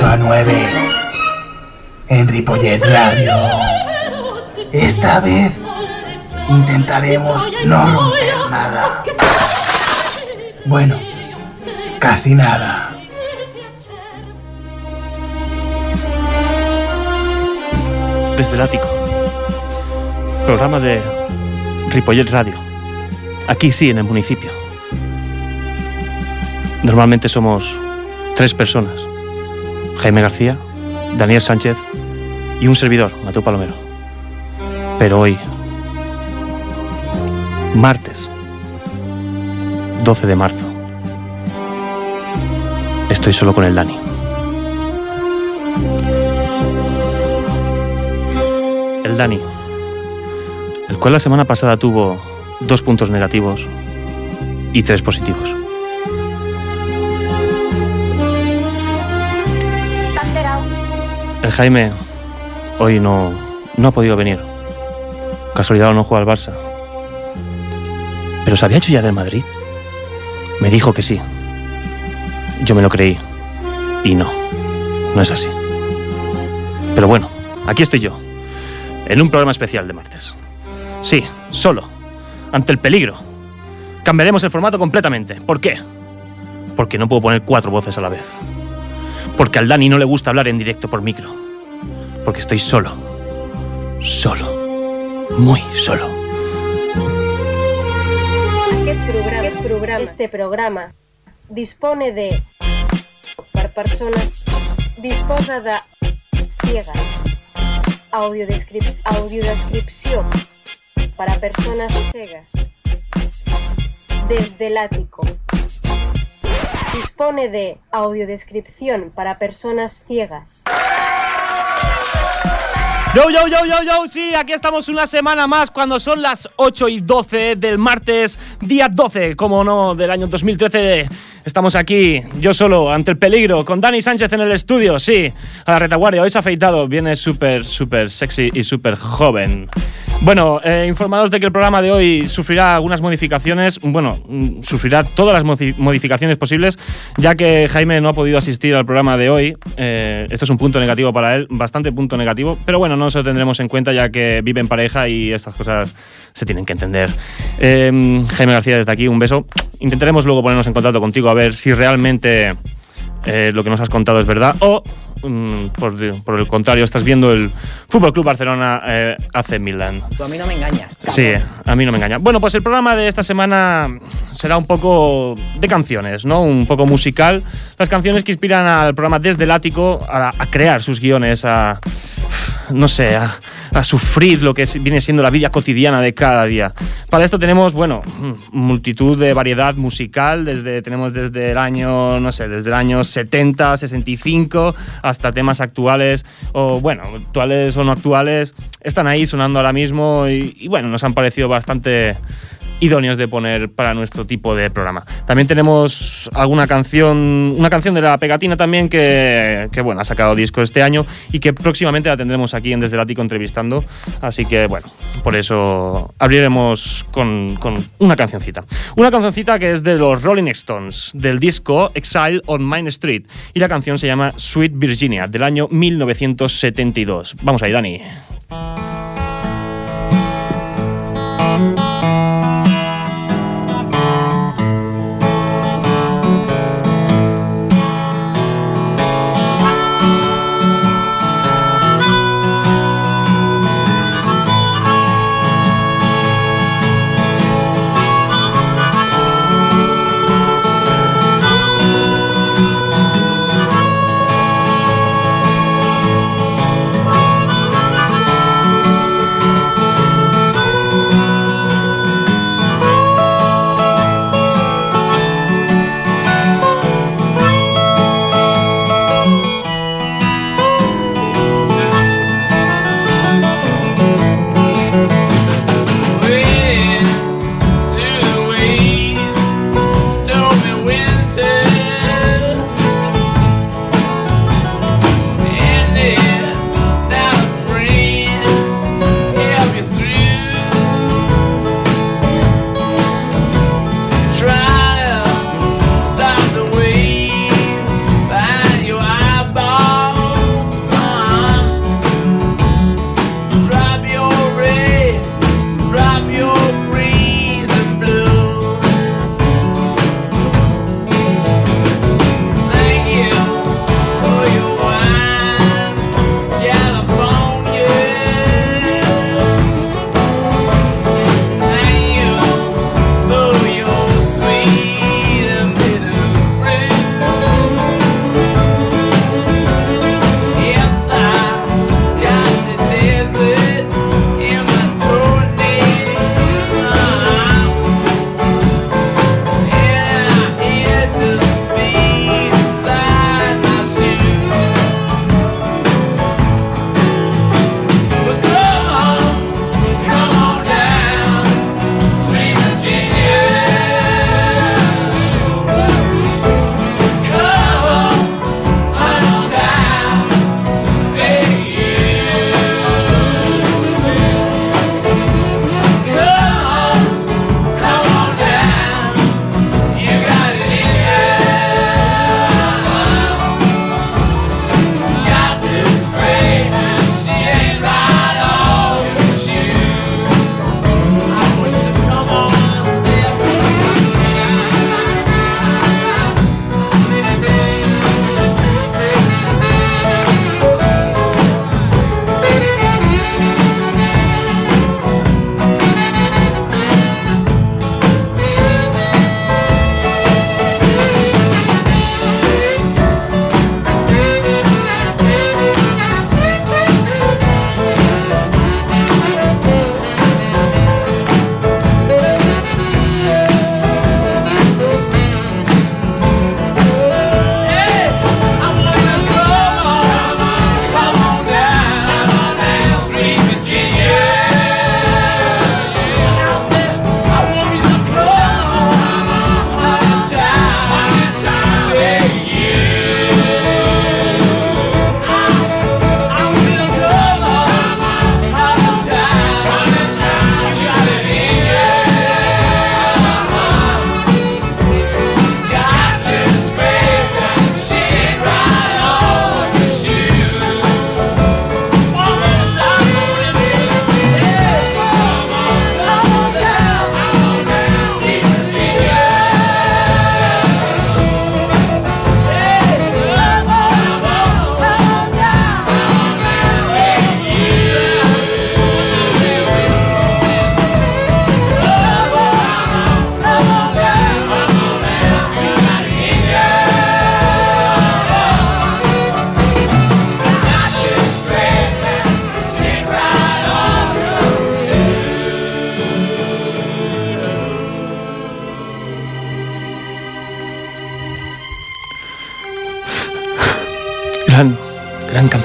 De 8 a 9. En Ripollet Radio. Esta vez intentaremos no romper nada. Bueno, casi nada. Desde el ático. Programa de Ripollet Radio. Aquí sí, en el municipio. Normalmente somos tres personas. Jaime García, Daniel Sánchez y un servidor, Mateo Palomero. Pero hoy, martes 12 de marzo, estoy solo con el Dani. El Dani, el cual la semana pasada tuvo dos puntos negativos y tres positivos. El Jaime hoy no, no ha podido venir. Casualidad o no juega al Barça. Pero ¿se había hecho ya del Madrid? Me dijo que sí. Yo me lo creí. Y no, no es así. Pero bueno, aquí estoy yo, en un programa especial de martes. Sí, solo, ante el peligro. Cambiaremos el formato completamente. ¿Por qué? Porque no puedo poner cuatro voces a la vez. Porque al Dani no le gusta hablar en directo por micro. Porque estoy solo. Solo. Muy solo. Aquest programa, este programa dispone de per persones disposa de ciegas audiodescrip audiodescripció para personas ciegas desde el ático dispone de audiodescripción para personas ciegas Yo, yo, yo, yo, yo, sí, aquí estamos una semana más cuando son las 8 y 12 del martes, día 12, como no, del año 2013. Estamos aquí, yo solo, ante el peligro, con Dani Sánchez en el estudio, sí, a la retaguardia. Hoy se afeitado, viene súper, súper sexy y súper joven. Bueno, eh, informados de que el programa de hoy sufrirá algunas modificaciones, bueno, mm, sufrirá todas las modi- modificaciones posibles, ya que Jaime no ha podido asistir al programa de hoy. Eh, esto es un punto negativo para él, bastante punto negativo, pero bueno, no se lo tendremos en cuenta ya que vive en pareja y estas cosas se tienen que entender. Eh, Jaime García, desde aquí, un beso. Intentaremos luego ponernos en contacto contigo a ver si realmente eh, lo que nos has contado es verdad o, por, por el contrario, estás viendo el Fútbol Club Barcelona eh, AC Milan. Tú a mí no me engañas. Sí, a mí no me engaña. Bueno, pues el programa de esta semana será un poco de canciones, ¿no? Un poco musical. Las canciones que inspiran al programa desde el ático a, a crear sus guiones, a. no sé, a, a sufrir lo que viene siendo la vida cotidiana de cada día. Para esto tenemos, bueno, mm, multitud de variedad musical, desde, tenemos desde el año, no sé, desde el año 70, 65, hasta temas actuales, o bueno, actuales o no actuales, están ahí sonando ahora mismo y bueno, nos han parecido bastante idóneos de poner para nuestro tipo de programa. También tenemos alguna canción, una canción de la pegatina también que, que, bueno, ha sacado disco este año y que próximamente la tendremos aquí en Desde el Ático entrevistando. Así que bueno, por eso abriremos con, con una cancioncita. Una cancioncita que es de los Rolling Stones, del disco Exile on Main Street. Y la canción se llama Sweet Virginia, del año 1972. Vamos ahí, Dani.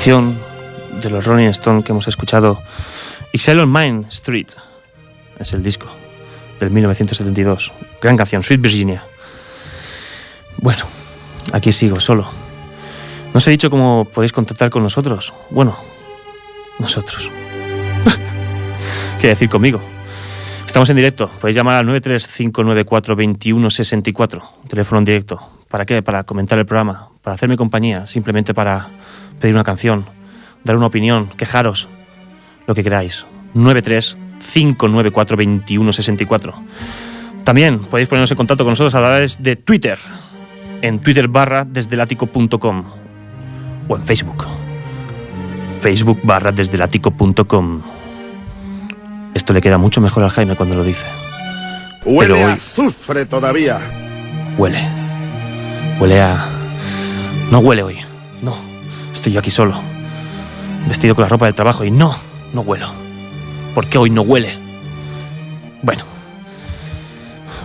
Canción de los Rolling Stones que hemos escuchado. Excel on Main Street es el disco del 1972. Gran canción, Sweet Virginia. Bueno, aquí sigo solo. No os he dicho cómo podéis contactar con nosotros. Bueno, nosotros. ¿Qué decir conmigo? Estamos en directo. Podéis llamar al 935942164, teléfono en directo. ¿Para qué? Para comentar el programa, para hacerme compañía, simplemente para pedir una canción, dar una opinión, quejaros, lo que queráis. 935942164. También podéis poneros en contacto con nosotros a través de Twitter, en twitter barra desde o en Facebook, facebook barra desde esto le queda mucho mejor al Jaime cuando lo dice. Huele a azufre todavía. Huele. Huele a... No huele hoy. No. Estoy yo aquí solo. Vestido con la ropa del trabajo y no, no huelo. ¿Por qué hoy no huele? Bueno.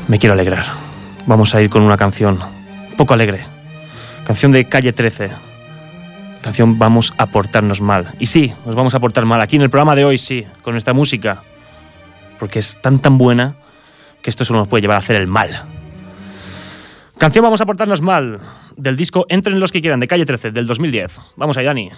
Me quiero alegrar. Vamos a ir con una canción poco alegre. Canción de Calle 13. Canción Vamos a portarnos mal. Y sí, nos vamos a portar mal. Aquí en el programa de hoy sí, con esta música porque es tan tan buena que esto solo nos puede llevar a hacer el mal. Canción Vamos a portarnos mal, del disco Entren los que quieran, de Calle 13, del 2010. Vamos ahí, Dani.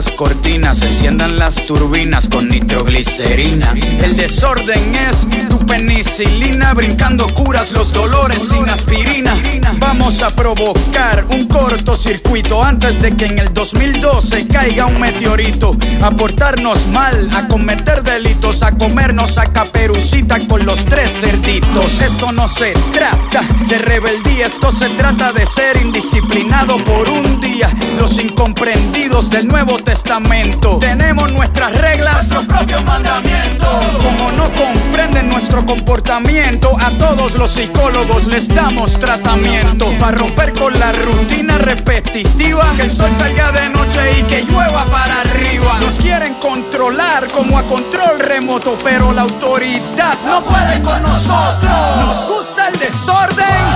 Las cortinas, enciendan las turbinas con nitroglicerina. El desorden es tu penicilina, brincando curas los dolores sin aspirina. Vamos a provocar un cortocircuito antes de que en el 2012 caiga un meteorito. A portarnos mal, a cometer delitos, a comernos a caperucita con los tres cerditos. Esto no se trata de rebeldía, esto se trata de ser indisciplinado por un día. Los incomprendidos del Nuevo Testamento. Tenemos nuestras reglas, nuestros propios mandamientos. Como no comprenden nuestro comportamiento, a todos los psicólogos les damos tratamiento. Para romper con la rutina repetitiva, que el sol salga de noche y que llueva para arriba. Nos quieren controlar como a control remoto, pero la autoridad no puede con nosotros. Nos gusta el desorden,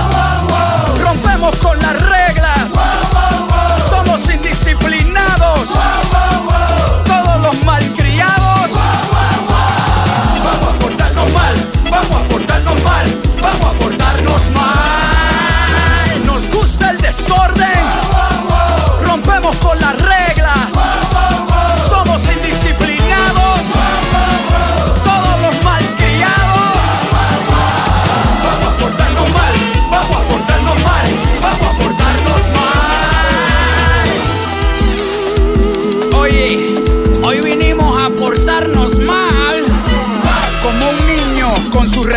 rompemos con las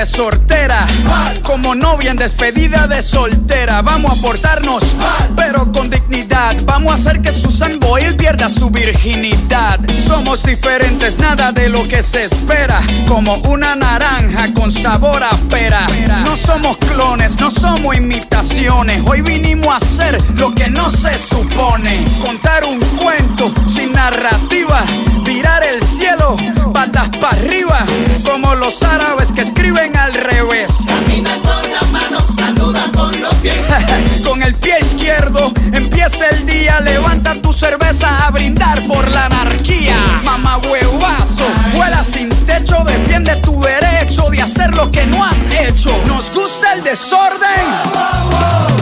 su resortera. Como novia en despedida de soltera. Vamos a portarnos, pero con dignidad. Vamos a hacer que Susan Boyle pierda su virginidad. Somos diferentes, nada de lo que se espera. Como una naranja con sabor a pera. No somos clones, no somos imitaciones. Hoy vinimos a hacer lo que no se supone. Contar un cuento sin narrativa. Tirar el cielo, patas para arriba. Como los árabes que escriben empieza el día. Levanta tu cerveza a brindar por la anarquía. Mamá huevazo, vuela sin techo. Defiende tu derecho de hacer lo que no has hecho. Nos gusta el desorden.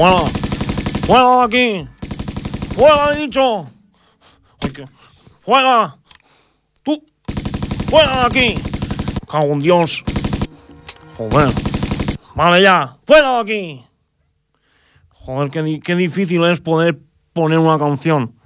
¡Fuera! ¡Fuera de aquí! ¡Fuera, he dicho! ¡Fuera! ¡Tú! ¡Fuera de aquí! ¡Cago en Dios! Joder. Vale, ya. ¡Fuera de aquí! Joder, qué, qué difícil es poder poner una canción.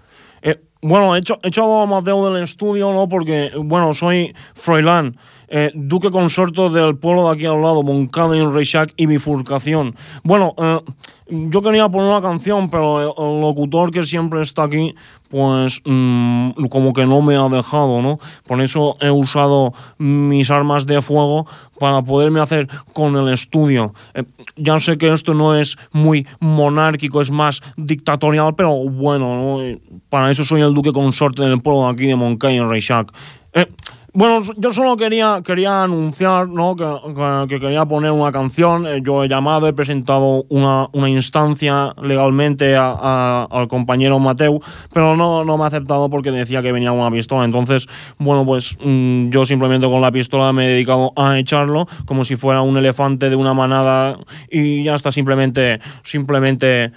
Eh, bueno, he, hecho, he echado a Mateo del estudio, ¿no? Porque, bueno, soy Froilán, eh, duque consorto del pueblo de aquí al lado, Moncada y Reixac y bifurcación. Bueno, eh, yo quería poner una canción, pero el, locutor que siempre está aquí, pues mm, como que no me ha dejado, ¿no? Por eso he usado mis armas de fuego para poderme hacer con el estudio. Eh, ya sé que esto no es muy monárquico, es más dictatorial, pero bueno, ¿no? para eso soy el duque consorte del pueblo de aquí de Moncada y Reixac. Eh, bueno, yo solo quería, quería anunciar ¿no? que, que, quería poner una canción. Eh, yo he llamado, he presentado una, una instancia legalmente a, al compañero Mateu, pero no, no me ha aceptado porque decía que venía una pistola. Entonces, bueno, pues mmm, yo simplemente con la pistola me he dedicado a echarlo como si fuera un elefante de una manada y ya está, simplemente, simplemente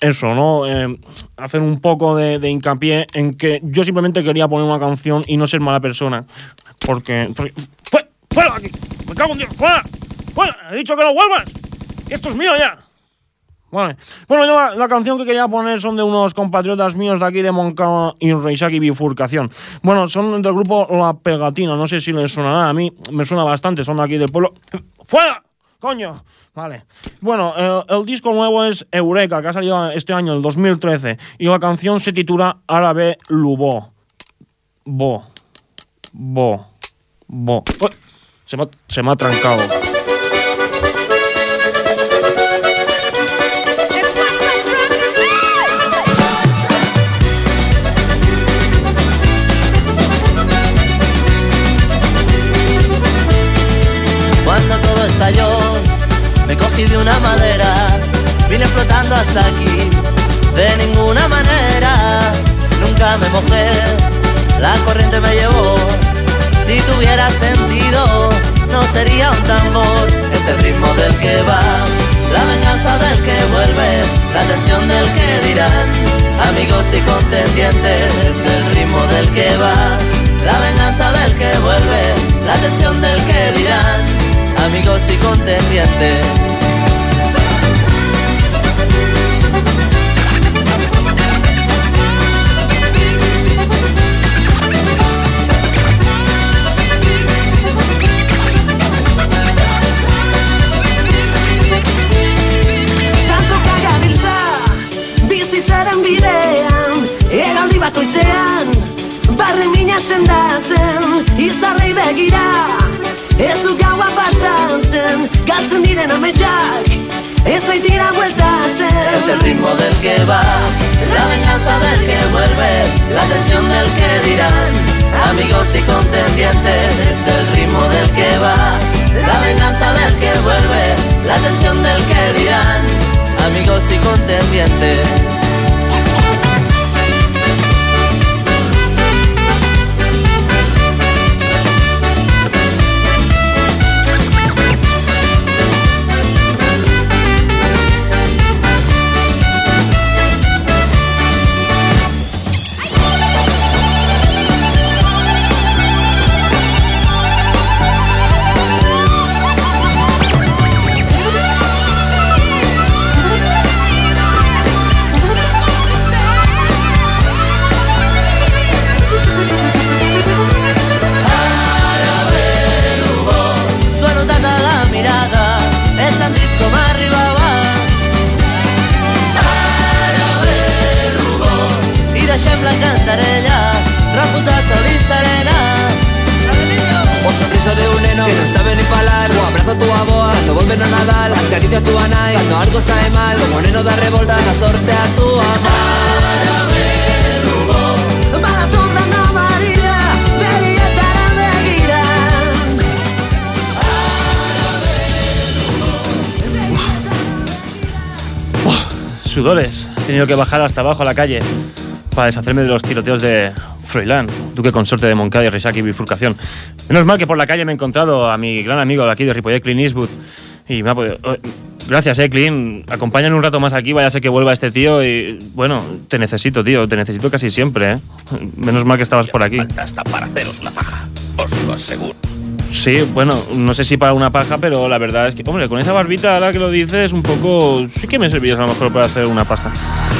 eso, ¿no? Eh, hacer un poco de, de hincapié en que yo simplemente quería poner una canción y no ser mala persona. Porque. porque ¡Fuera! ¡Fuera aquí! ¡Me cago en Dios! ¡Fuera! ¡Fuera! ¡He dicho que no vuelvas! ¡Esto es mío ya! Vale. Bueno, yo la, canción que quería poner son de unos compatriotas míos de aquí de Moncada y Reixac y Bifurcación. Bueno, son del grupo La Pegatina. No sé si les sonará. A mí me suena bastante. Son de aquí del pueblo. ¡Fuera! ¡Coño! Vale. Bueno, eh, el disco nuevo es Eureka, que ha salido este año, el 2013. Y la canción se titula Árabe Lubó. Bo. Bo. Bo. Se me, se me ha trancado. De una madera, vine flotando hasta aquí. De ninguna manera, nunca me mojé, la corriente me llevó. Si tuviera sentido, no sería un tambor, es el ritmo del que va, la venganza del que vuelve, la atención del que dirán, amigos y contendientes, es el ritmo del que va, la venganza del que vuelve, la atención del que dirán, amigos y contendientes. Begira Ez du gaua diren ametsak Ez baitira Es el ritmo del que va La venganza del que vuelve La atención del que dirán Amigos y contendientes. Es el ritmo del que va La venganza del que vuelve La atención del que dirán Amigos y contendientes anai cuando algo sabe mal Como neno da revolta la sorte a tu amar Sudores. He tenido que bajar hasta abajo a la calle para deshacerme de los tiroteos de Froilán, duque consorte de Moncada y Reixac y Bifurcación. Menos mal que por la calle me he encontrado a mi gran amigo de aquí de Ripollet, Clint Eastwood, y me ha podido... Gracias, eh, Clean. Acompáñame un rato más aquí, vaya sé que vuelva este tío y. Bueno, te necesito, tío. Te necesito casi siempre, ¿eh? Menos mal que estabas por aquí. Hasta para haceros una paja, os lo aseguro. Sí, bueno, no sé si para una paja, pero la verdad es que, hombre, con esa barbita, ahora que lo dices, un poco. Sí que me servirías a lo mejor para hacer una paja.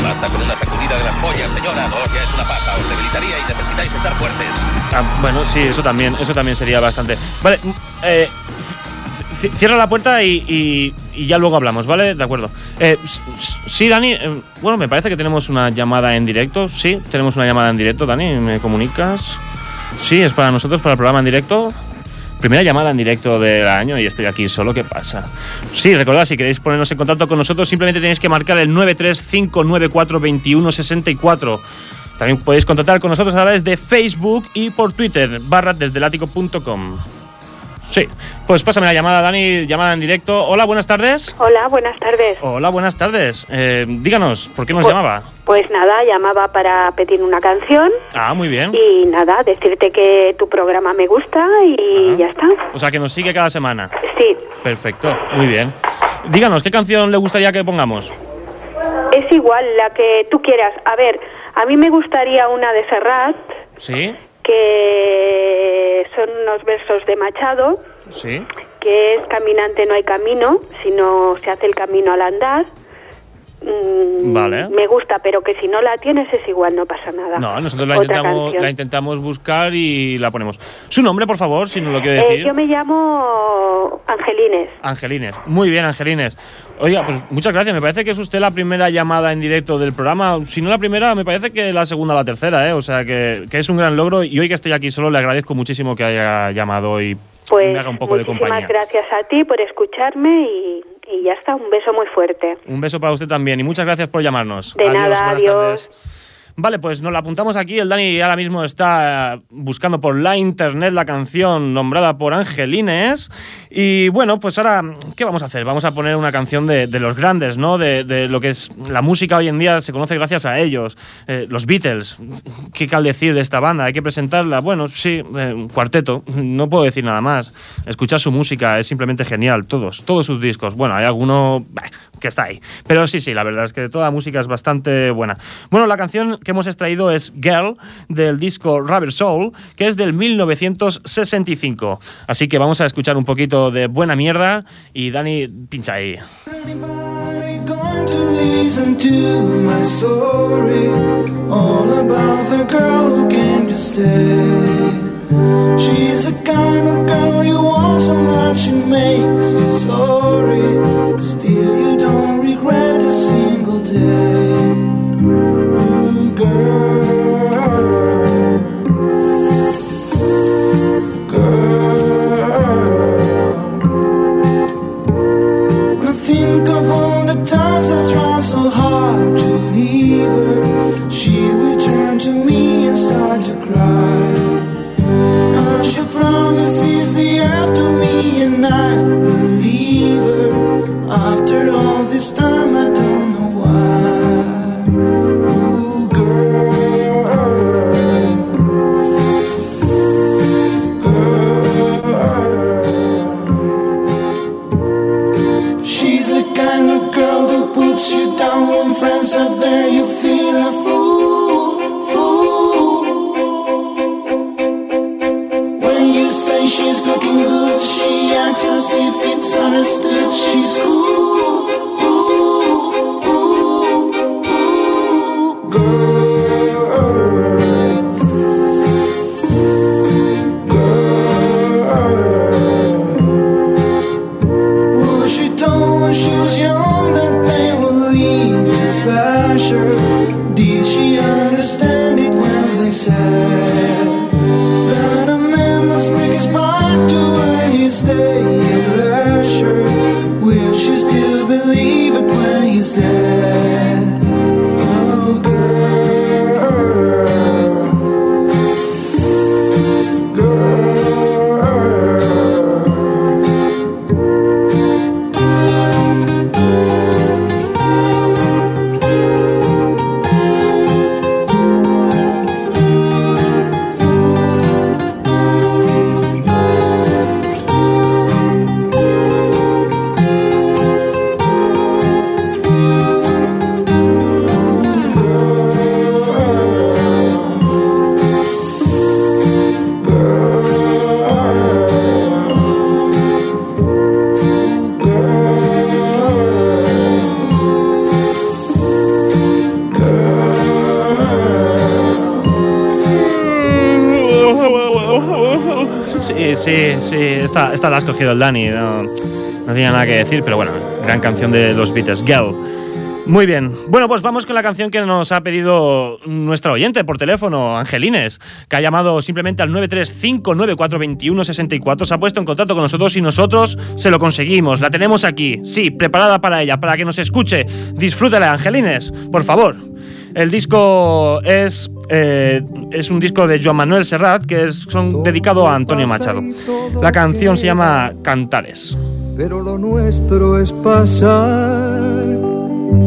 Basta con una sacudida de las pollas, señora. No ya es una paja, os debilitaría y necesitáis estar fuertes. Ah, bueno, sí, eso también, eso también sería bastante. Vale, eh, cierra la puerta y, y- y ya luego hablamos, ¿vale? De acuerdo. Eh, sí, Dani, eh, bueno, me parece que tenemos una llamada en directo. Sí, tenemos una llamada en directo, Dani, ¿me comunicas? Sí, es para nosotros, para el programa en directo. Primera llamada en directo del año y estoy aquí solo, ¿qué pasa? Sí, recordad, si queréis ponernos en contacto con nosotros, simplemente tenéis que marcar el 935942164. También podéis contactar con nosotros a través de Facebook y por Twitter, barra desde látigo.com. Sí, pues pásame la llamada, Dani, llamada en directo. Hola, buenas tardes. Hola, buenas tardes. Hola, buenas tardes. Eh, díganos, ¿por qué nos Pues- llamaba? Pues nada, llamaba para pedir una canción Ah, muy bien. y nada, decirte que tu programa me gusta y ya está. O sea, que nos sigue cada semana. Sí, Perfecto, muy bien. Díganos, ¿qué canción le gustaría que pongamos? es igual la que tú quieras. A ver, a mí me gustaría una de Serrat, ¿Sí? que son unos versos de Machado, ¿Sí? que es caminante no hay camino, sino se hace el camino al andar. Mm, Vale. Me gusta, pero que si no la tienes es igual, no pasa nada. No, nosotros la intentamos, la intentamos buscar y la ponemos. Su nombre, por favor, si nos lo quiere Eh, decir. yo me llamo Angelines. Angelines. Muy bien, Angelines. Oiga, pues muchas gracias. Me parece que es usted la primera llamada en directo del programa. Si no la primera, me parece que la segunda o la tercera, ¿eh? O sea, que, que es un gran logro. Y hoy que estoy aquí solo, le agradezco muchísimo que haya llamado y Pues me haga un poco de muchísimas compañía. gracias a ti por escucharme y, y ya está. Un beso muy fuerte. Un beso para usted también y muchas gracias por llamarnos. De nada, buenas adiós. tardes. Vale, pues nos la apuntamos aquí. El Dani ahora mismo está eh, buscando por la internet la canción nombrada por Angelines. Y bueno, pues ahora, ¿qué vamos a hacer? Vamos a poner una canción de, de los grandes, ¿no? De, de lo que es la música hoy en día se conoce gracias a ellos. Eh, los Beatles. ¿Qué cal decir de esta banda? Hay que presentarla. Bueno, sí, eh, un cuarteto. No puedo decir nada más. Escuchar su música es simplemente genial. Todos, todos sus discos. Bueno, hay alguno que está ahí. Pero sí, sí, la verdad es que toda la música es bastante buena. Bueno, la canción que hemos extraído es Girl del disco Rubber Soul, que es del 1965. Así que vamos a escuchar un poquito de buena mierda y Dani pincha ahí. She's the kind of girl you want so much it makes do. Esta, esta la ha escogido el Dani. No, no tenía nada que decir, pero bueno, gran canción de los Beatles, Girl. Muy bien. Bueno, pues vamos con la canción que nos ha pedido nuestra oyente por teléfono, Angelines, que ha llamado simplemente al 935942164, se ha puesto en contacto con nosotros y nosotros se lo conseguimos. La tenemos aquí, sí, preparada para ella, para que nos escuche. Disfrútela, Angelines, por favor. El disco es, eh, es un disco de Joan Manuel Serrat que es dedicado a Antonio Machado. La canción se llama Cantares. Pero lo nuestro es pasar,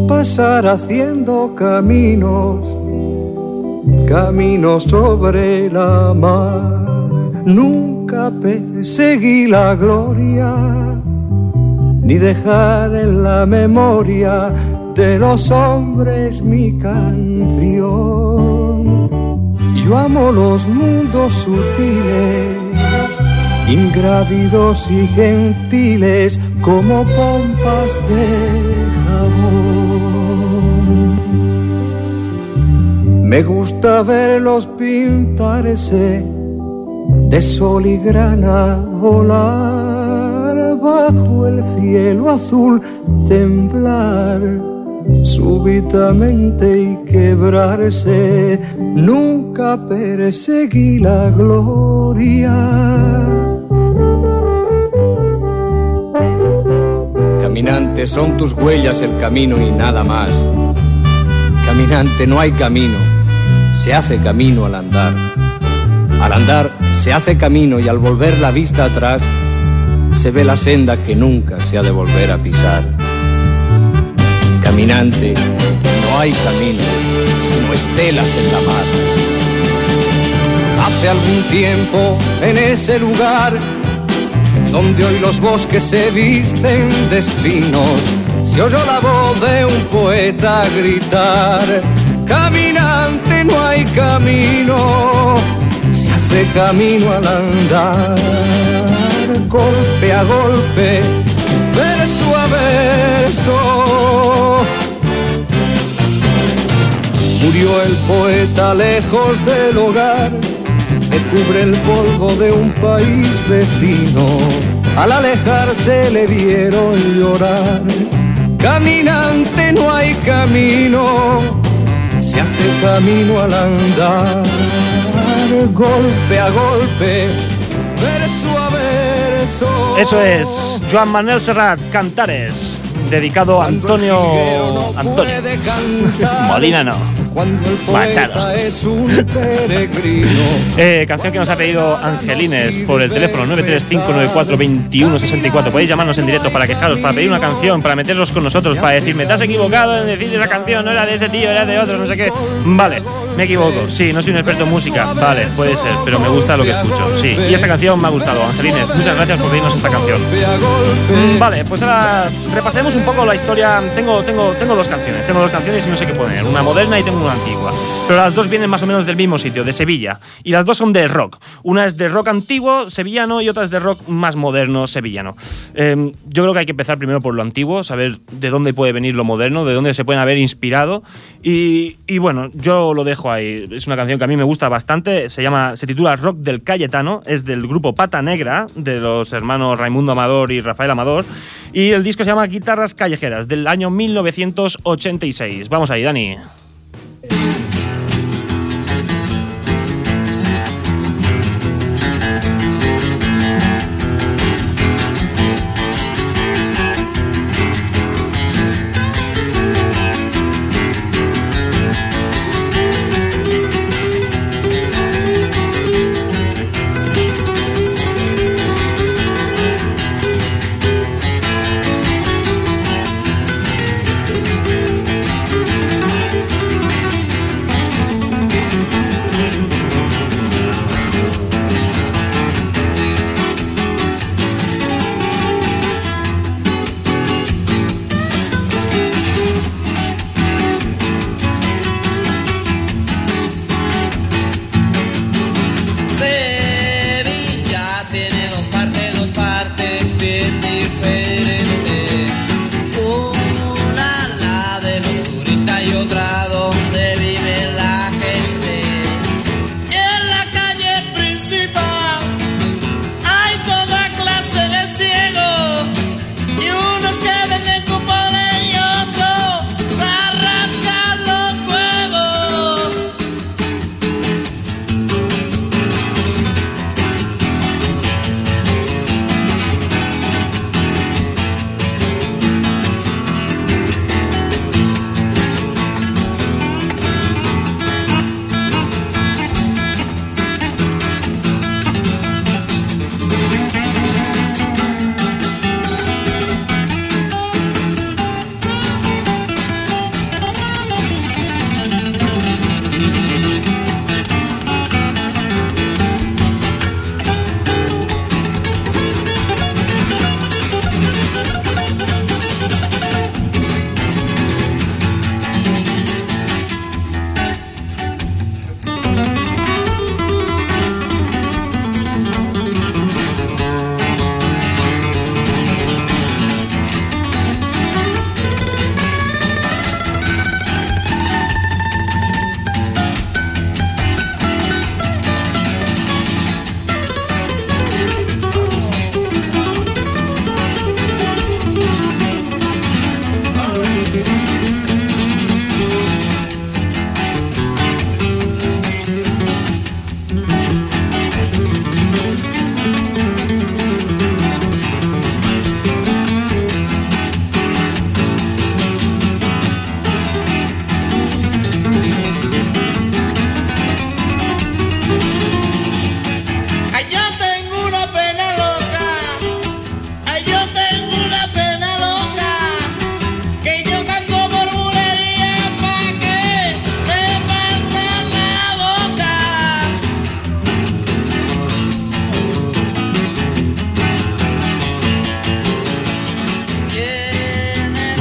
pasar haciendo caminos, caminos sobre la mar. Nunca perseguí la gloria, ni dejar en la memoria de los hombres mi canción. Yo amo los mundos sutiles, ingrávidos y gentiles como pompas de jabón. Me gusta verlos pintarse de sol y grana volar bajo el cielo azul, temblar súbitamente y quebrarse. Nunca perseguí la gloria. Caminante, son tus huellas el camino y nada más. Caminante, no hay camino, se hace camino al andar. Al andar se hace camino y al volver la vista atrás se ve la senda que nunca se ha de volver a pisar. Caminante, no hay camino, sino estelas en la mar. Hace algún tiempo en ese lugar donde hoy los bosques se visten de espinos, se oyó la voz de un poeta gritar, caminante no hay camino, se hace camino al andar, golpe a golpe, verso a. Murió el poeta lejos del hogar que cubre el polvo de un país vecino. Al alejarse le vieron llorar. Caminante no hay camino, se hace camino al andar. Golpe a golpe. Eso es Joan Manuel Serrat, Cantares, dedicado a Antonio. Antonio. Molina no. Machado. es un peregrino. Eh, canción que nos ha pedido Angelines por el teléfono 935942164. Podéis llamarnos en directo para quejaros, para pedir una canción, para meterlos con nosotros, para decirme, te has equivocado en decir esa canción, no era de ese tío, era de otro, no sé qué. Vale, me equivoco. Sí, no soy un experto en música. Vale, puede ser, pero me gusta lo que escucho. Sí, y esta canción me ha gustado, Angelines. Muchas gracias por pedirnos esta canción. Mm, Vale, pues ahora repasaremos un poco la historia. Tengo, tengo, tengo dos canciones. Tengo dos canciones y no sé qué poner. Una moderna y tengo antigua. Pero las dos vienen más o menos del mismo sitio, de Sevilla. Y las dos son de rock. Una es de rock antiguo, sevillano, y otra es de rock más moderno, sevillano. Eh, yo creo que hay que empezar primero por lo antiguo, saber de dónde puede venir lo moderno, de dónde se pueden haber inspirado. Y, y bueno, yo lo dejo ahí. Es una canción que a mí me gusta bastante. Se llama, se titula Rock del Cayetano. Es del grupo Pata Negra, de los hermanos Raimundo Amador y Rafael Amador. Y el disco se llama Guitarras Callejeras, del año 1986. Vamos ahí, Dani.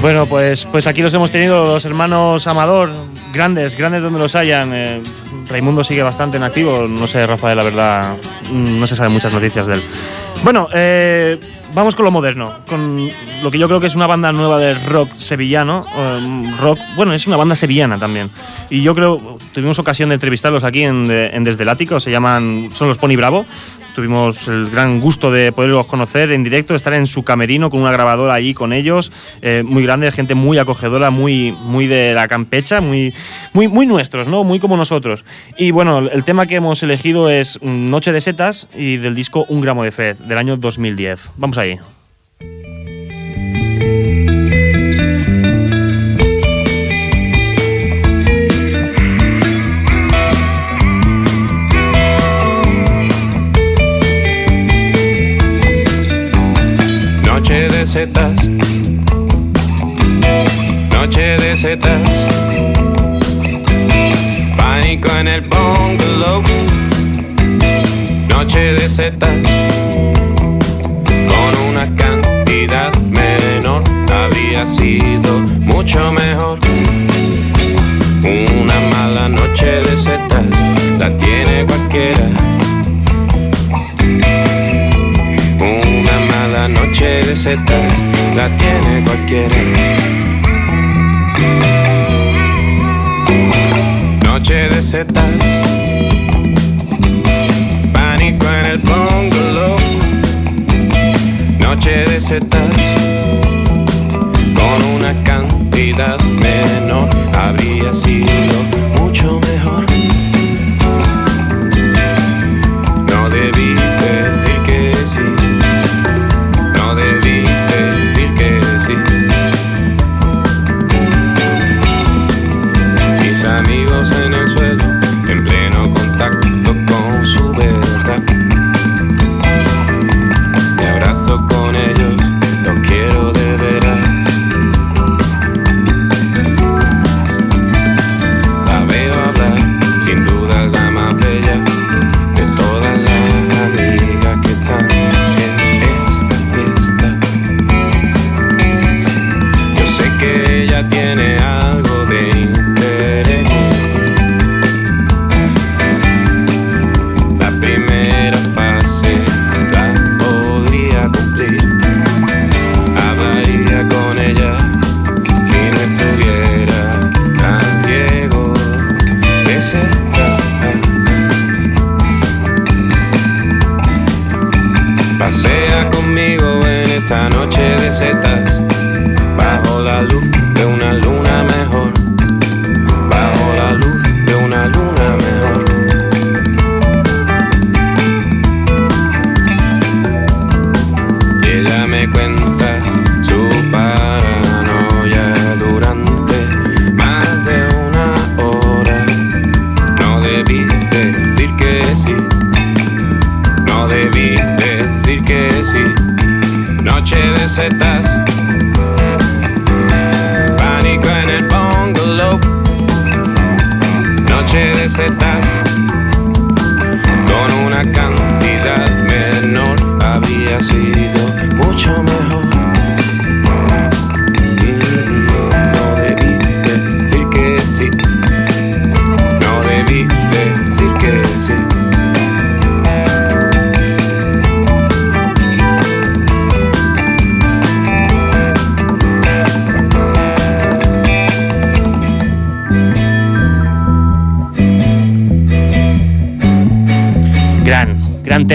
Bueno, pues, pues aquí los hemos tenido, los hermanos Amador, grandes, grandes donde los hayan. Eh, Raimundo sigue bastante en activo, no sé, Rafael, la verdad, mm, no se saben muchas noticias de él. Bueno, eh, vamos con lo moderno, con lo que yo creo que es una banda nueva de rock sevillano. eh, rock, bueno, es una banda sevillana también. Y yo creo, tuvimos ocasión de entrevistarlos aquí en, de- en Desde el Ático, se llaman, son los Pony Bravo. Tuvimos el gran gusto de poderlos conocer en directo, estar en su camerino con una grabadora allí con ellos, eh, muy grande, gente muy acogedora, muy, muy de la campecha, muy, muy, muy nuestros, ¿no? Muy como nosotros. Y bueno, el tema que hemos elegido es Noche de Setas y del disco Un gramo de fe, del año 2010. Vamos Noche de setas. Noche de setas. Pánico en el bungalow. Noche de setas. Una cantidad menor habría sido mucho mejor. Una mala noche de setas la tiene cualquiera. Una mala noche de setas la tiene cualquiera. Noche de setas. Pánico en el bungalow. Noche de setas. Con una cantidad menor habría sido mucho mejor. Esta noche de setas, bajo la luz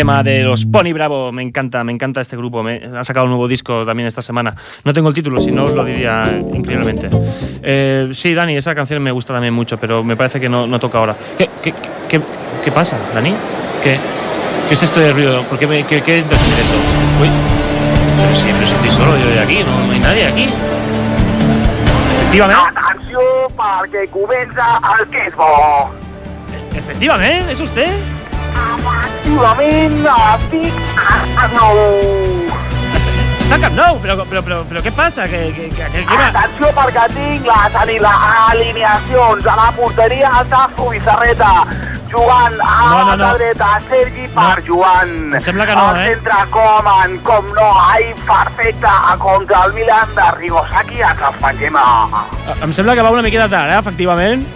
tema de los Pony Bravo. Me encanta, me encanta este grupo. Me, ha sacado un nuevo disco también esta semana. No tengo el título, si no os lo diría increíblemente. Eh, sí, Dani, esa canción me gusta también mucho, pero me parece que no, no toca ahora. ¿Qué, qué, qué, qué pasa, Dani? ¿Qué, ¿Qué es esto de ruido? ¿Por qué, me, qué, qué es esto? Uy, pero si, pero si estoy solo yo de aquí, no, no hay nadie aquí. Efectivamente. Atenció perquè comença el que és bo. Efectivamente, ¿es usted? Efectivament, estic a nou. Está en Camp Nou, pero, pero, pero ¿qué pasa? ¿Qué, qué, qué, qué va? Atenció perquè tinc les, les alineacions a la porteria està Zubizarreta, Jugant a No, no, no. la dreta, Sergi per Joan. Em sembla que no, Al eh? centre Coman, com no, ai, perfecte, contra el Milan de Rigosaki a Traspanquema. Em sembla que va una miqueta tard, eh, efectivament.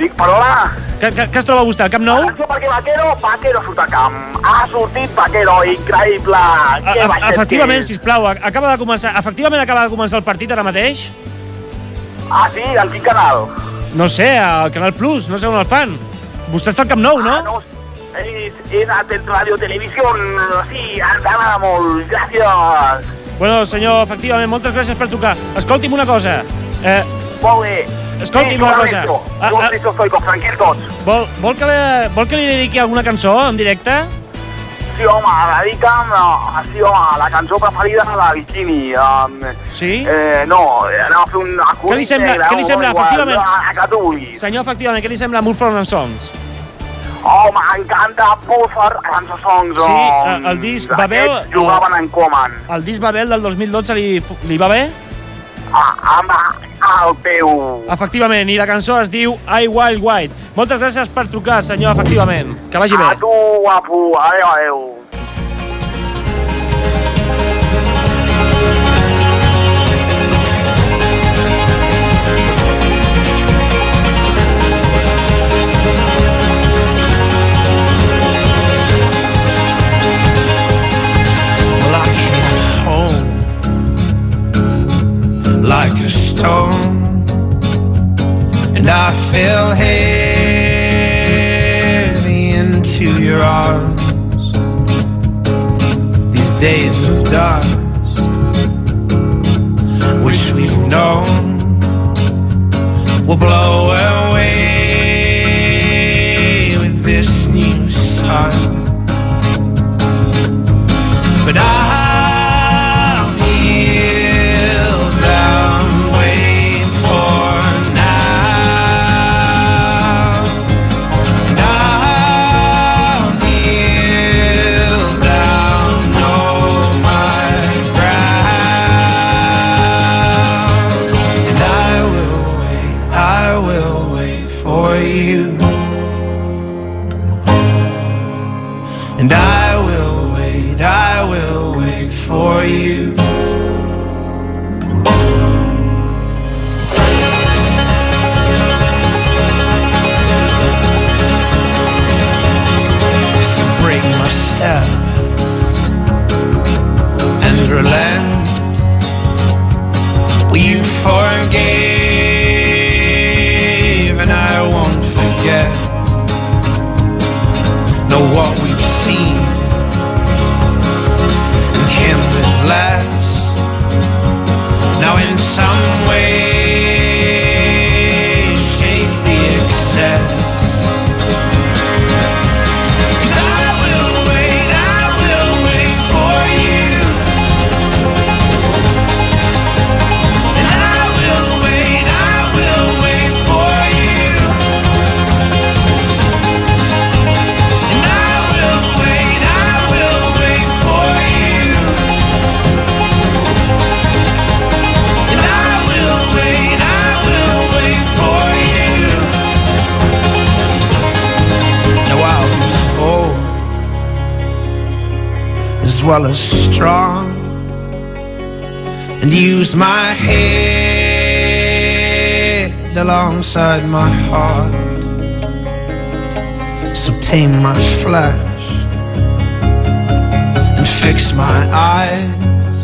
Dic, perdona? Que, que, que es troba vostè, al Camp Nou? Atenció perquè Vaquero, Vaquero surt a camp. Ha sortit Vaquero, increïble. A, a, efectivament, sisplau, acaba de començar, efectivament acaba de començar el partit ara mateix? Ah, sí? Al quin canal? No sé, al Canal Plus, no sé on el fan. Vostè està al Camp Nou, no? Ah, no, és, és a Radio Televisió, sí, ens agrada molt, gràcies. Bueno, senyor, efectivament, moltes gràcies per trucar. Escolti'm una cosa. Eh, Molt bé. Escolti'm una cosa. Ah, ah. Vol, vol, que li, vol que li dediqui alguna cançó en directe? Sí, home, dedica'm, uh, sí, home, la cançó preferida de la Bikini. Um, Sí? Eh, no, anava a fer un acudit Què li sembla, negre, què li sembla igual, efectivament? A, a que tu vulguis. Senyor, efectivament, què li sembla and Sons? Oh, m'encanta Pulsar and Songs. Sí, eh, el disc Babel... Jugaven en Coman. El disc Babel del 2012 li, li va bé? El teu... Efectivament, i la cançó es diu I Wild White. Moltes gràcies per trucar, senyor, efectivament. Que vagi bé. A tu, guapo. Adéu, adéu. Like a stone, and I fell heavy into your arms. These days of darkness, wish we've known, will blow away with this new sun. And use my head alongside my heart. So tame my flesh and fix my eyes.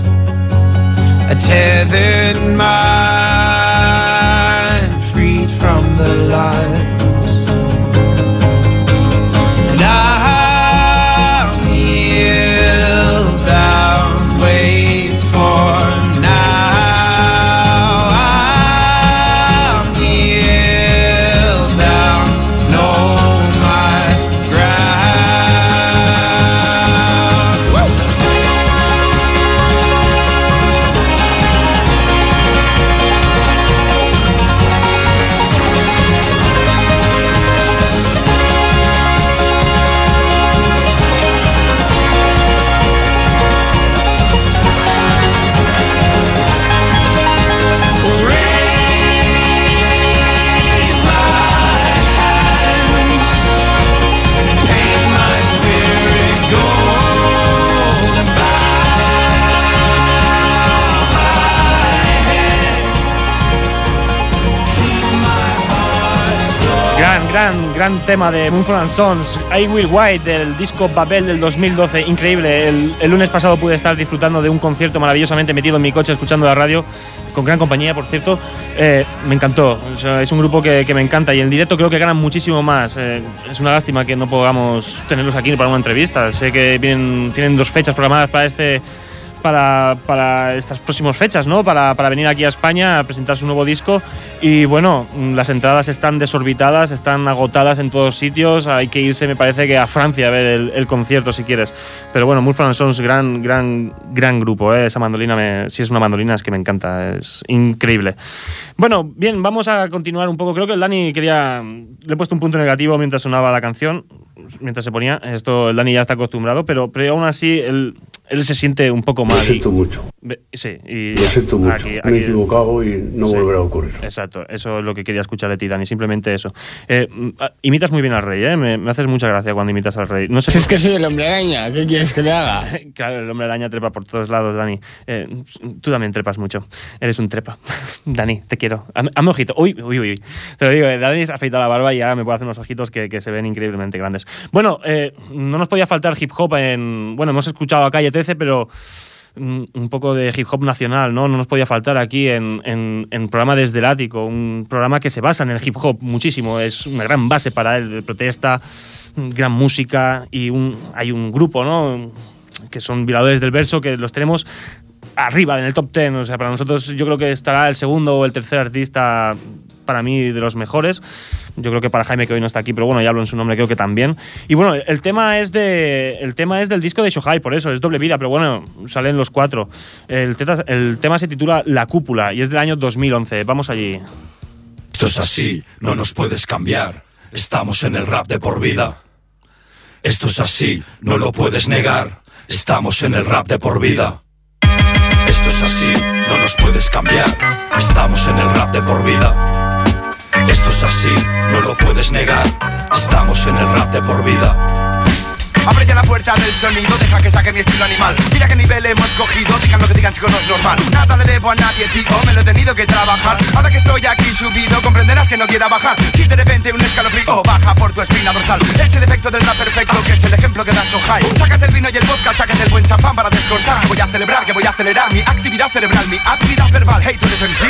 A tethered mind tema de Moonfall and Sons. I Will White del disco Babel del 2012. Increíble. El, el lunes pasado pude estar disfrutando de un concierto maravillosamente metido en mi coche escuchando la radio con gran compañía, por cierto. Eh, me encantó. O sea, es un grupo que, que me encanta y en directo creo que ganan muchísimo más. Eh, es una lástima que no podamos tenerlos aquí para una entrevista. Sé que vienen, tienen dos fechas programadas para este. Para, para estas próximas fechas, ¿no? Para, para venir aquí a España a presentar su nuevo disco. Y bueno, las entradas están desorbitadas, están agotadas en todos sitios. Hay que irse, me parece que a Francia a ver el, el concierto si quieres. Pero bueno, Murphy Sons, gran, gran, gran grupo. ¿eh? Esa mandolina, me, si es una mandolina, es que me encanta. Es increíble. Bueno, bien, vamos a continuar un poco. Creo que el Dani quería. Le he puesto un punto negativo mientras sonaba la canción, mientras se ponía. Esto el Dani ya está acostumbrado, pero, pero aún así él, él se siente un poco mal. Lo siento mucho. Sí, y Lo siento mucho. aquí- Me he equivocado y no Sí. volverá a ocurrir. Exacto, eso es lo que quería escuchar de ti, Dani, simplemente eso. Eh, mm, ah, imitas muy bien al rey, ¿eh? Me, me haces mucha gracia cuando imitas al rey. No sé Si es que soy el hombre araña, ¿qué quieres que le haga? Claro, el hombre araña trepa por todos lados, Dani. Eh, tú también trepas mucho. Eres un trepa. Dani, te quiero. Hazme ojito. Uy, uy, uy. uy. Te lo digo, eh, Dani se ha afeitado la barba y ahora me puede hacer unos ojitos que, que se ven increíblemente grandes. Bueno, eh, no nos podía faltar hip hop en. Bueno, hemos escuchado a Calle 13, pero mm, un poco de hip hop nacional, ¿no? No nos podía faltar aquí en, en, en programa Desde el Ático, un programa que se basa en el hip hop muchísimo, es una gran base para él, de protesta, gran música y un, hay un grupo, ¿no? Que son violadores del verso, que los tenemos arriba en el top 10, o sea, para nosotros yo creo que estará el segundo o el tercer artista para mí de los mejores. Yo creo que para Jaime que hoy no está aquí, pero bueno, ya hablo en su nombre, creo que también. Y bueno, el tema es de el tema es del disco de Shohai, por eso es doble vida, pero bueno, salen los cuatro. El, teta- el tema se titula La cúpula y es del año 2011. Vamos allí. Esto es así, no nos puedes cambiar. Estamos en el rap de por vida. Esto es así, no lo puedes negar. Estamos en el rap de por vida. Esto es así, no nos puedes cambiar. Estamos en el rap de por vida. Negar. Estamos en el rap de por vida. Abre ya la puerta del sonido, deja que saque mi estilo animal. Mira qué nivel hemos cogido, digan lo que digan chicos, no es normal. Nada le debo a nadie, tío, me lo he tenido que trabajar. Ahora que estoy aquí subido, comprenderás que no quiera bajar. Si de repente un escalofrío baja por tu espina dorsal. Es el efecto del rap perfecto, que es el ejemplo que da Sohai. Sácate el vino y el vodka, sácate el buen champán para descorchar. Que voy a celebrar, que voy a acelerar mi actividad cerebral, mi actividad verbal. Hey, tú eres MC.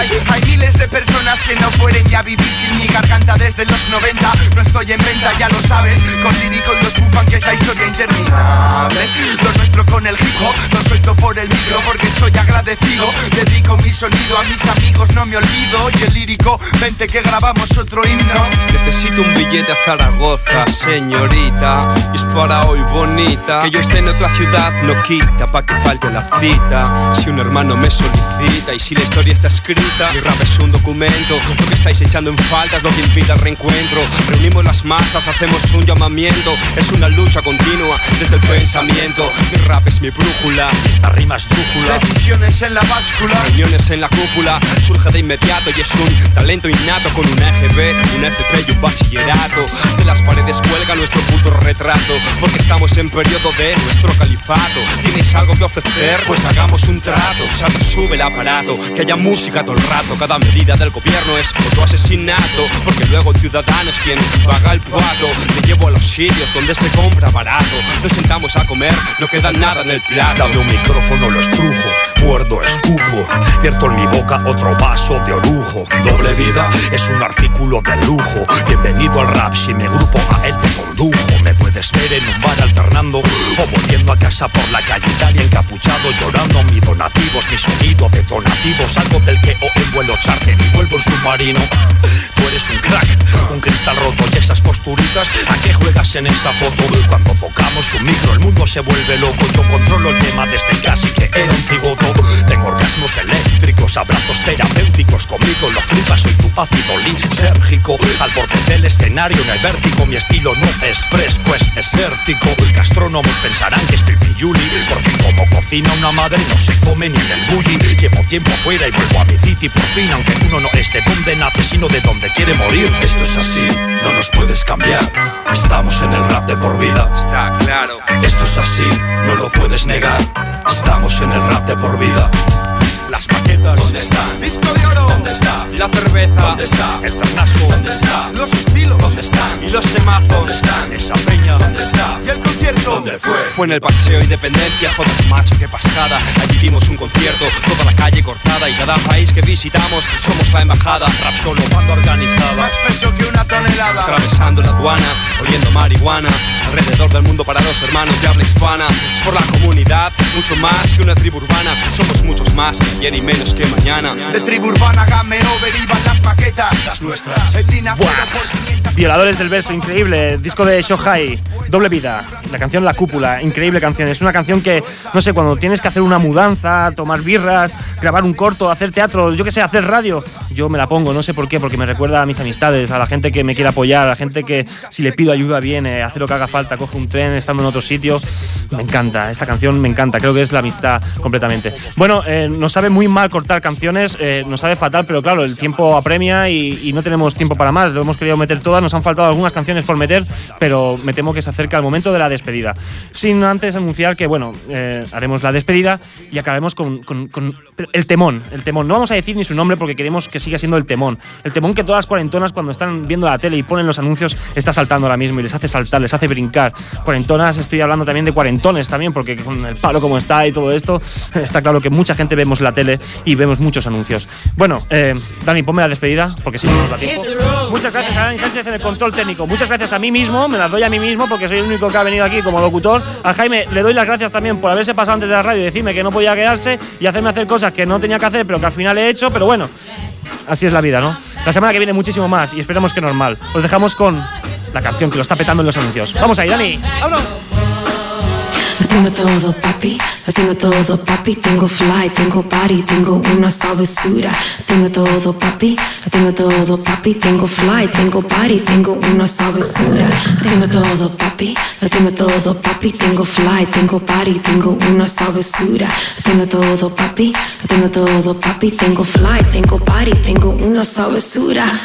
hay, miles de personas que no pueden ya vivir sin mi garganta desde los 90. No estoy en venta, ya lo sabes. Con lírico los bufan que es la historia interminable. Lo nuestro con el hip hop, lo suelto por el micro porque estoy agradecido. Dedico mi sonido a mis amigos, no me olvido. Y el lírico, vente que grabamos otro himno. Necesito un billete a Zaragoza, señorita. Y es para hoy bonita. Que yo esté en otra ciudad no quita pa' que falte la cita. Si un hermano me solicita y si la historia está escrita, mi rap es un documento. Lo que estáis echando en falta es lo que el reencuentro. Reunimos las masas, hacemos un llamamiento. Es una lucha continua desde el pensamiento. Mi rap es mi brújula. Esta rima es brújula. Decisiones en la báscula. Reuniones en la cúpula, surge de inmediato y es un talento innato con un EGB, un FP y un bachillerato. De las paredes cuelga nuestro puto retrato, porque estamos en periodo de nuestro califato. ¿Tienes algo que ofrecer? Pues hagamos un trato. Salta, sube el aparato, que haya música todo el rato. Cada medida del gobierno es otro asesinato, porque luego el ciudadano es quien paga el plato. Te llevo a los sitios donde se compra barato. Nos sentamos a comer, no queda nada en el plato. Dame un micrófono, lo estrujo, muerdo, escupo, vierto en mi boca otro vaso de orujo. Doble vida es un artículo de lujo. Bienvenido al rap, si me grupo a él te condujo. Me puedes ver en un bar alternando o volviendo a casa por la calle Italia encapuchado, llorando mis donativos, mi sonido detonativo. Salgo del que o en vuelo charter y vuelvo en submarino. Tú eres un crack, un cristal roto y esas posturitas. ¿A qué juegas en esa Cuando tocamos un micro, el mundo se vuelve loco. Yo controlo el tema desde casi que era un cigoto. Tengo orgasmos eléctricos, abrazos terapéuticos. Conmigo lo flipas, soy tu ácido lisérgico. Al borde del escenario en el vértigo, mi estilo no es fresco, es desértico. Gastrónomos pensarán que estoy pilluli, porque como cocina una madre no se come ni en el bully. Llevo tiempo fuera y vuelvo a mi city por fin, aunque uno no es de donde nace, sino de donde quiere morir. Esto es así, no nos puedes cambiar. Estamos en el rap de por vida. Está claro. Esto es así, no lo puedes negar. Estamos en el rap de por vida. Las maquetas. ¿Dónde está? Disco de oro. ¿Dónde está? La cerveza. ¿Dónde está? El tarnasco. ¿Dónde está? Los estilos. ¿Dónde están? Y los temazos. ¿Dónde están? Esa peña. ¿Dónde está? Y el concierto. ¿Dónde fue? Fue en el Paseo Independencia. Joder, macho, qué pasada. Allí dimos un concierto. Toda la calle cortada y cada país que visitamos somos la embajada. Rap solo, banda organizada. Más peso que una tonelada. Atravesando la aduana, oliendo marihuana. Alrededor del mundo para los hermanos de habla hispana. Es por la comunidad, mucho más que una tribu urbana. Somos muchos más y ni menos que mañana. De tribu urbana, game over, iban las maquetas. Las nuestras. En línea cero por 500 Violadores del verso, increíble. Disco de Shohai, Doble Vida. La canción La Cúpula, increíble canción. Es una canción que, no sé, cuando tienes que hacer una mudanza, tomar birras, grabar un corto, hacer teatro, yo que sé, hacer radio, yo me la pongo, no sé por qué, porque me recuerda a mis amistades, a la gente que me quiere apoyar, a la gente que si le pido ayuda viene, hace lo que haga falta, coge un tren estando en otro sitio. Me encanta, esta canción me encanta, creo que es la amistad completamente. Bueno, eh, nos sabe muy mal cortar canciones, eh, nos sabe fatal, pero claro, el tiempo apremia y, y no tenemos tiempo para más. Lo hemos querido meter todas, nos han faltado algunas canciones por meter, pero me temo que se acerca el momento de la despedida. Sin antes anunciar que, bueno, eh, haremos la despedida y acabaremos con, con- con el temón. El temón. No vamos a decir ni su nombre porque queremos que siga siendo el temón. El temón que todas las cuarentonas, cuando están viendo la tele y ponen los anuncios, está saltando ahora mismo y les hace saltar, les hace brincar. Cuarentonas, estoy hablando también de cuarentones también, porque con el palo como está y todo esto, está claro que mucha gente vemos la tele y vemos muchos anuncios. Bueno, eh, Dani, ponme la despedida, porque si no nos da tiempo. Muchas gracias a Dani Sánchez en el control técnico. Muchas gracias a mí mismo, me las doy a mí mismo porque soy el único que ha venido aquí como locutor. A Jaime le doy las gracias también por haberse pasado antes de la radio y decirme que no podía quedarse y hacerme hacer cosas que no tenía que hacer, pero que al final he hecho. Pero bueno, así es la vida, ¿no? La semana que viene muchísimo más y esperemos que normal. Os dejamos con la canción que lo está petando en los anuncios. Vamos ahí, Dani. ¡Vámonos! Tengo todo, papi, tengo todo, papi. Tengo fly, tengo body, tengo una sabrosura. Tengo todo, papi, lo tengo todo, papi. Tengo fly, tengo body, tengo una sabrosura. Tengo todo, papi, tengo todo, papi. Tengo fly, tengo body, tengo una sabrosura. Tengo todo, papi, tengo todo, papi. Tengo fly, tengo body, tengo una sabrosura.